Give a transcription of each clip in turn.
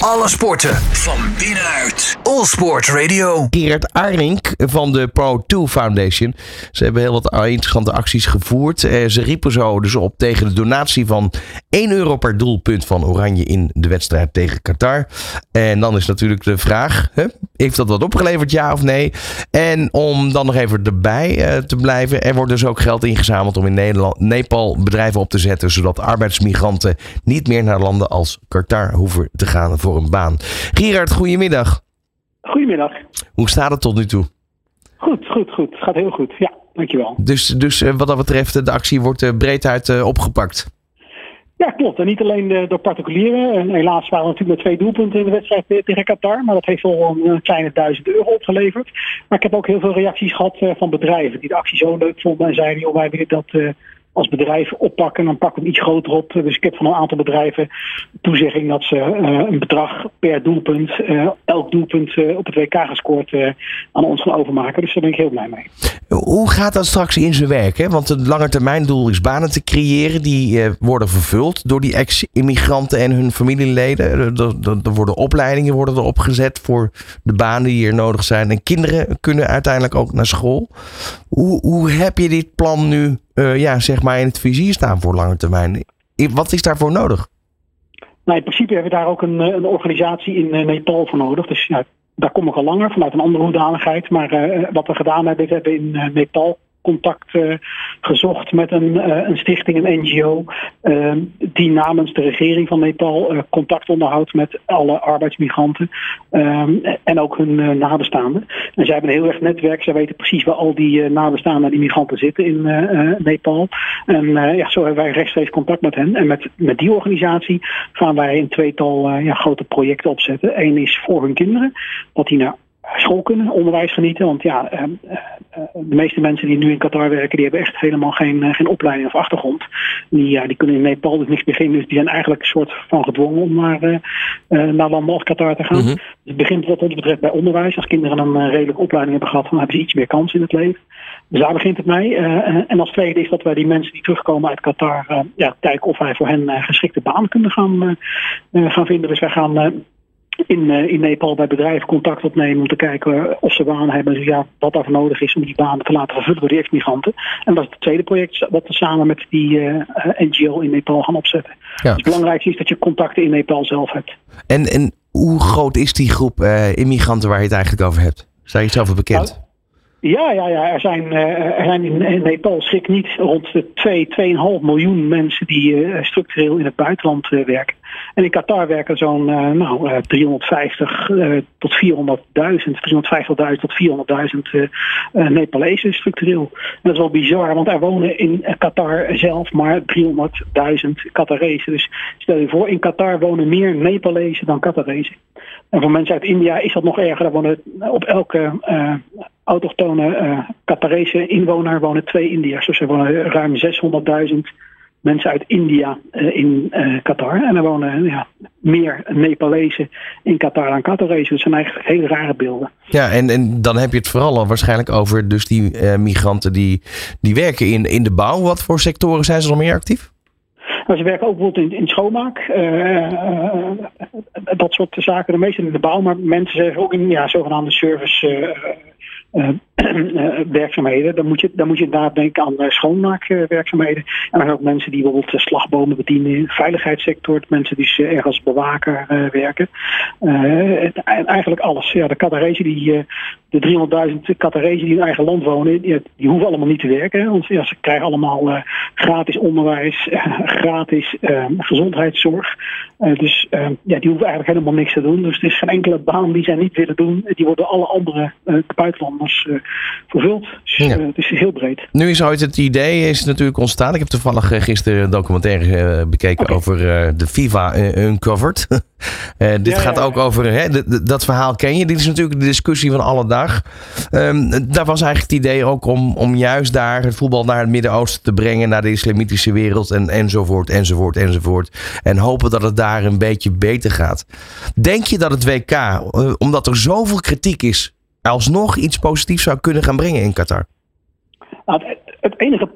Alle sporten van binnenuit. All Sport Radio. Gerard Arink van de Pro2 Foundation. Ze hebben heel wat interessante acties gevoerd. Eh, ze riepen zo dus op tegen de donatie van 1 euro per doelpunt van Oranje in de wedstrijd tegen Qatar. En dan is natuurlijk de vraag: hè, heeft dat wat opgeleverd, ja of nee? En om dan nog even erbij eh, te blijven, er wordt dus ook geld ingezameld om in Nederland, Nepal bedrijven op te zetten, zodat arbeidsmigranten niet meer naar landen als Qatar hoeven te gaan voor een baan. Gerard, goedemiddag. Goedemiddag. Hoe staat het tot nu toe? Goed, goed, goed. Het gaat heel goed. Ja, dankjewel. Dus, dus eh, wat dat betreft, de actie wordt eh, breed uit opgepakt. Ja, klopt. En niet alleen door particulieren. En helaas waren we natuurlijk met twee doelpunten in de wedstrijd tegen Qatar. Maar dat heeft al een kleine duizend euro opgeleverd. Maar ik heb ook heel veel reacties gehad van bedrijven die de actie zo leuk vonden. En zeiden, joh, wij willen dat als bedrijf oppakken. Dan pakken we iets groter op. Dus ik heb van een aantal bedrijven toezegging dat ze uh, een bedrag per doelpunt, uh, elk doelpunt uh, op het WK gescoord aan ons gaan overmaken. Dus daar ben ik heel blij mee. Hoe gaat dat straks in zijn werk? Hè? Want het lange termijn doel is banen te creëren. Die worden vervuld door die ex-immigranten en hun familieleden. Er worden opleidingen worden er opgezet voor de banen die hier nodig zijn. En kinderen kunnen uiteindelijk ook naar school. Hoe, hoe heb je dit plan nu uh, ja, zeg maar in het vizier staan voor lange termijn. Wat is daarvoor nodig? Nou, in principe hebben we daar ook een, een organisatie in uh, Nepal voor nodig. Dus ja, daar kom ik al langer vanuit een andere hoedanigheid. Maar wat we gedaan hebben, we hebben in Nepal contact uh, gezocht met een, uh, een, stichting, een NGO, uh, die namens de regering van Nepal contact onderhoudt met alle arbeidsmigranten ehm, en ook hun nabestaanden. En zij hebben een heel erg netwerk, zij weten precies waar al die nabestaanden die migranten zitten in Nepal. En ja, zo hebben wij rechtstreeks contact met hen. En met, met die organisatie gaan wij een tweetal ja, grote projecten opzetten. Eén is voor hun kinderen, dat die naar school kunnen, onderwijs genieten. Want ja, uh, uh, de meeste mensen die nu in Qatar werken, die hebben echt helemaal geen, geen opleiding of achtergrond. Die, ja, die kunnen in Nepal dus niks beginnen. Dus die zijn eigenlijk een soort van gedwongen om naar, naar landen als Qatar te gaan. Mm -hmm. Dus het begint wat ons betreft bij onderwijs. Als kinderen een redelijke opleiding hebben gehad, dan hebben ze iets meer kans in het leven. Dus daar begint het mee. en als tweede is dat wij die mensen die terugkomen uit Qatar, ja, kijken of wij voor hen geschikte baan kunnen gaan, gaan vinden. Dus wij gaan in, uh, in Nepal bij bedrijven contact opnemen om te kijken of ze banen hebben. Dus ja, wat daarvoor nodig is om die banen te laten vervullen door die ex-migranten. En dat is het tweede project wat we samen met die uh, NGO in Nepal gaan opzetten. Ja. Dus het belangrijkste is dat je contacten in Nepal zelf hebt. En, en hoe groot is die groep uh, immigranten waar je het eigenlijk over hebt? Zijn je zelf bekend? Nou, ja, ja, ja. Er zijn, uh, er zijn in, Nepal schrik niet rond de 2, 2,5 miljoen mensen die uh, structureel in het buitenland uh, werken. En in Qatar werken zo'n nou, 350 tot 400.000, 350.000 tot 400.000 Nepalezen structureel. Dat is wel bizar, want er wonen in Qatar zelf maar 300.000 Qatarezen. Dus stel je voor, in Qatar wonen meer Nepalezen dan Qatarezen. En voor mensen uit India is dat nog erger. Daar wonen op elke autochtone uh, Qatarese inwoner wonen twee Indiërs. Dus er wonen ruim 600.000 mensen uit India uh, in uh, Qatar. En er wonen ja, meer Nepalezen in Qatar dan Qatarese. Dat zijn eigenlijk hele rare beelden. Ja, en, en dan heb je het vooral al waarschijnlijk over dus die migranten die, die werken in, in de bouw. Wat voor sectoren zijn ze nog meer actief? Nou, ze werken ook bijvoorbeeld in, in schoonmaak. dat soort zaken. De meeste in de bouw, maar mensen zeggen ook in ja, zogenaamde service uh, werkzaamheden. Dan moet, je, dan moet je inderdaad denken aan uh, schoonmaakwerkzaamheden. en zijn ook mensen die bijvoorbeeld slagbomen bedienen in de veiligheidssector. Mensen die ergens bewaker werken. en eigenlijk alles. Ja, de Qatarese die de 300.000 Qatarezen die in eigen land wonen, die, die, hoeven allemaal niet te werken. Want ja, ze krijgen allemaal uh, gratis onderwijs, uh, gratis uh, gezondheidszorg. dus ja, die hoeven eigenlijk helemaal niks te doen. Dus het is geen enkele baan die zij niet willen doen. Die worden alle andere buitenlanders vervuld. Dus ja. het is heel breed. Nu is ooit het idee is natuurlijk ontstaan. Ik heb toevallig gisteren een documentaire bekeken okay. over de FIFA Uncovered. dit ja, gaat ook over, hè, dat verhaal ken je. Dit is natuurlijk de discussie van alle dagen. Um, daar was eigenlijk het idee ook om, om juist daar het voetbal naar het Midden-Oosten te brengen, naar de islamitische wereld en, enzovoort, enzovoort, enzovoort. En hopen dat het daar een beetje beter gaat. Denk je dat het WK, uh, omdat er zoveel kritiek is, alsnog iets positiefs zou kunnen gaan brengen in Qatar? Nou, het, het enige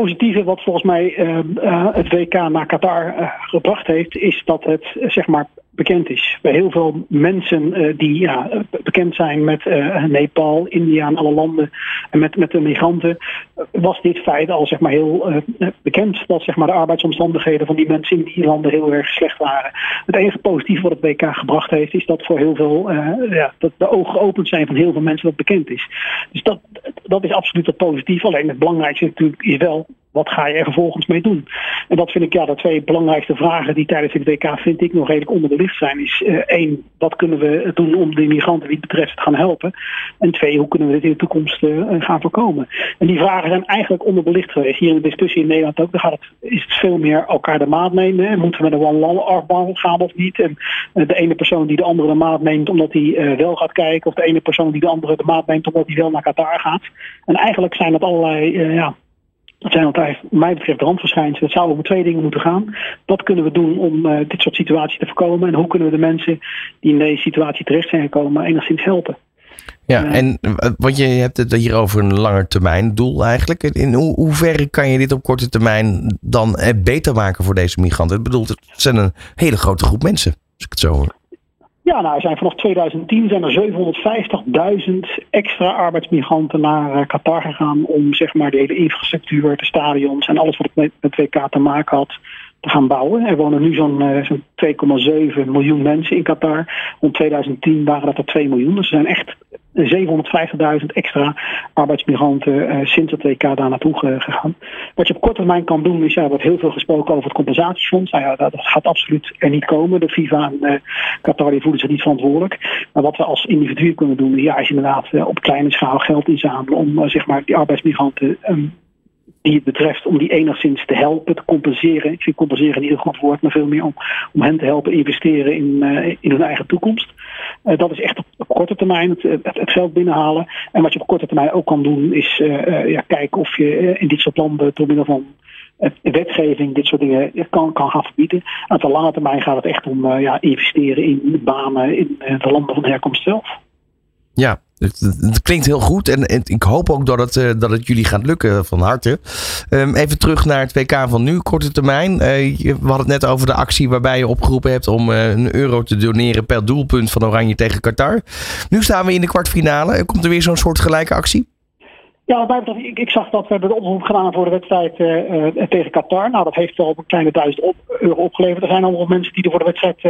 positieve wat volgens mij uh, uh, het WK naar Qatar uh, gebracht heeft, is dat het zeg maar bekend is. Bij heel veel mensen uh, die ja, bekend zijn met uh, Nepal, India en alle landen en met, met de migranten, was dit feit al zeg maar, heel uh, bekend dat zeg maar, de arbeidsomstandigheden van die mensen in die landen heel erg slecht waren. Het enige positieve wat het WK gebracht heeft, is dat voor heel veel ja, dat de ogen geopend zijn van heel veel mensen dat bekend is. Dus dat, dat is absoluut het positief. Alleen het belangrijkste natuurlijk is wel wat ga je er vervolgens mee doen? En dat vind ik ja, de twee belangrijkste vragen die tijdens het WK vind ik nog redelijk onder de licht zijn. Is uh, één, wat kunnen we doen om de migranten die het betreft te gaan helpen? En twee, hoe kunnen we dit in de toekomst uh, gaan voorkomen? En die vragen zijn eigenlijk onderbelicht geweest. Hier in de discussie in Nederland ook, dan gaat het, is het veel meer elkaar de maat nemen. Moeten we met een one-love gaan of niet? En de ene persoon die de andere de maat neemt omdat hij wel gaat kijken, of de ene persoon die de andere de maat neemt omdat hij wel naar Qatar gaat. En eigenlijk zijn dat allerlei ja, dat zijn wat mij betreft, randverschijnselen. Het zou over twee dingen moeten gaan. Wat kunnen we doen om uh, dit soort situaties te voorkomen? En hoe kunnen we de mensen die in deze situatie terecht zijn gekomen enigszins helpen? Ja, uh, en want je hebt het hier over een langer termijn doel eigenlijk. In ho hoeverre kan je dit op korte termijn dan beter maken voor deze migranten? Ik bedoel, het zijn een hele grote groep mensen, als ik het zo hoor. Ja, nou, er zijn vanaf 2010 zijn er 750.000 extra arbeidsmigranten naar uh, Qatar gegaan om zeg maar de hele infrastructuur, de stadions en alles wat met het WK te maken had te gaan bouwen. Er wonen nu zo'n uh, zo 2,7 miljoen mensen in Qatar. Rond 2010 waren dat er 2 miljoen. Dus zijn echt 750.000 extra arbeidsmigranten uh, sinds het WK daar naartoe gegaan. Wat je op korte termijn kan doen is, ja, er wordt heel veel gesproken over het compensatiefonds. Nou ja, dat gaat absoluut er niet komen. De FIFA en uh, Qatar die voelen zich niet verantwoordelijk. Maar wat we als individu kunnen doen, ja, is inderdaad uh, op kleine schaal geld inzamelen om zeg maar die arbeidsmigranten um, die het betreft om die enigszins te helpen, te compenseren. Ik vind compenseren niet een goed woord, maar veel meer om, om hen te helpen investeren in, uh, in hun eigen toekomst. Uh, dat is echt op, korte termijn het, het, geld binnenhalen. En wat je op korte termijn ook kan doen, is uh, ja, kijken of je in dit soort landen door middel van wetgeving dit soort dingen kan, kan gaan verbieden. Aan de lange termijn gaat het echt om ja, investeren in banen in de landen van herkomst zelf. Ja, het, klinkt heel goed en, ik hoop ook dat het, uh, dat het jullie gaat lukken van harte. Um, even terug naar het WK van nu, korte termijn. Uh, je, we hadden het net over de actie waarbij je opgeroepen hebt om uh, een euro te doneren per doelpunt van Oranje tegen Qatar. Nu staan we in de kwartfinale. Komt er weer zo'n soort gelijke actie? Ja, ik, ik zag dat we hebben de oproep gedaan voor de wedstrijd tegen Qatar. Nou, dat heeft wel een kleine duizend op, euro opgeleverd. Er zijn allemaal mensen die er voor de wedstrijd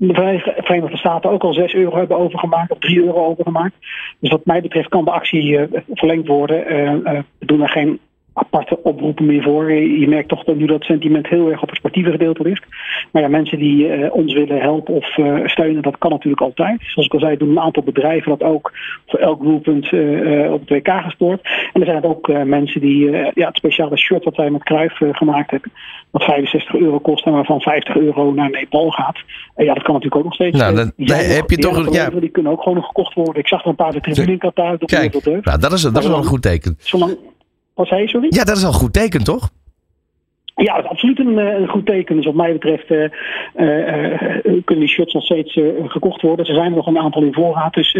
de Verenigde Staten ook al 6 euro hebben overgemaakt of 3 euro overgemaakt. Dus wat mij betreft kan de actie uh, verlengd worden. Uh, uh, we doen er geen aparte oproepen meer voor. Je merkt toch dat nu dat sentiment heel erg op het sportieve gedeelte ligt. Maar ja, mensen die uh, ons willen helpen of uh, steunen, dat kan natuurlijk altijd. Zoals ik al zei, doen een aantal bedrijven dat ook voor elk doelpunt uh, op het WK gestort. En er zijn ook mensen die ja, het speciale shirt wat wij met Kruif gemaakt hebben, wat 65 euro kost en waarvan 50 euro naar Nepal gaat. En ja, dat kan natuurlijk ook nog steeds. Nou, dan, die, heb je toch, ja. die kunnen ook gewoon nog gekocht worden. Ik zag er een paar de tribune. Kijk, nou, dat is, dat is wel een goed teken. Zolang, wat zei je, sorry? Ja, dat is al een goed teken, toch? Ja, dat is absoluut een, een, goed teken. Dus wat mij betreft uh, uh, kunnen die shirts nog steeds gekocht worden. Er zijn er nog een aantal in voorraad. Dus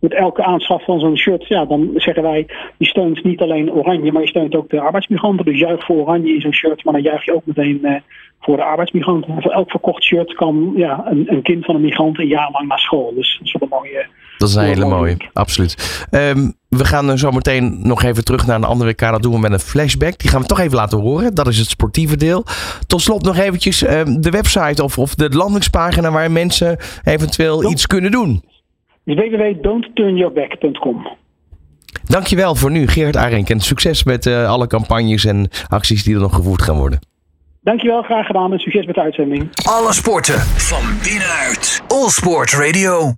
met elke aanschaf van zo'n shirt, ja, dan zeggen wij, je steunt niet alleen Oranje, maar je steunt ook de arbeidsmigranten. Dus juich voor Oranje in zo'n shirt, maar dan juich je ook meteen voor de arbeidsmigranten. Voor elk verkocht shirt kan ja, een, een, kind van een migrant een jaar lang naar school. Dus dat is wel een mooie. Dat is een hele mooie, absoluut. Um, we gaan zo meteen nog even terug naar een andere WK. Dat doen we met een flashback. Die gaan we toch even laten horen. Dat is het sportieve deel. Tot slot nog eventjes um, de website of, of de landingspagina waar mensen eventueel Don't, iets kunnen doen. www.don'tturnyourback.com Dankjewel voor nu, Gerard Arenk. En succes met uh, alle campagnes en acties die er nog gevoerd gaan worden. Dankjewel, graag gedaan en succes met de uitzending. Alle sporten van binnenuit. All Sport Radio.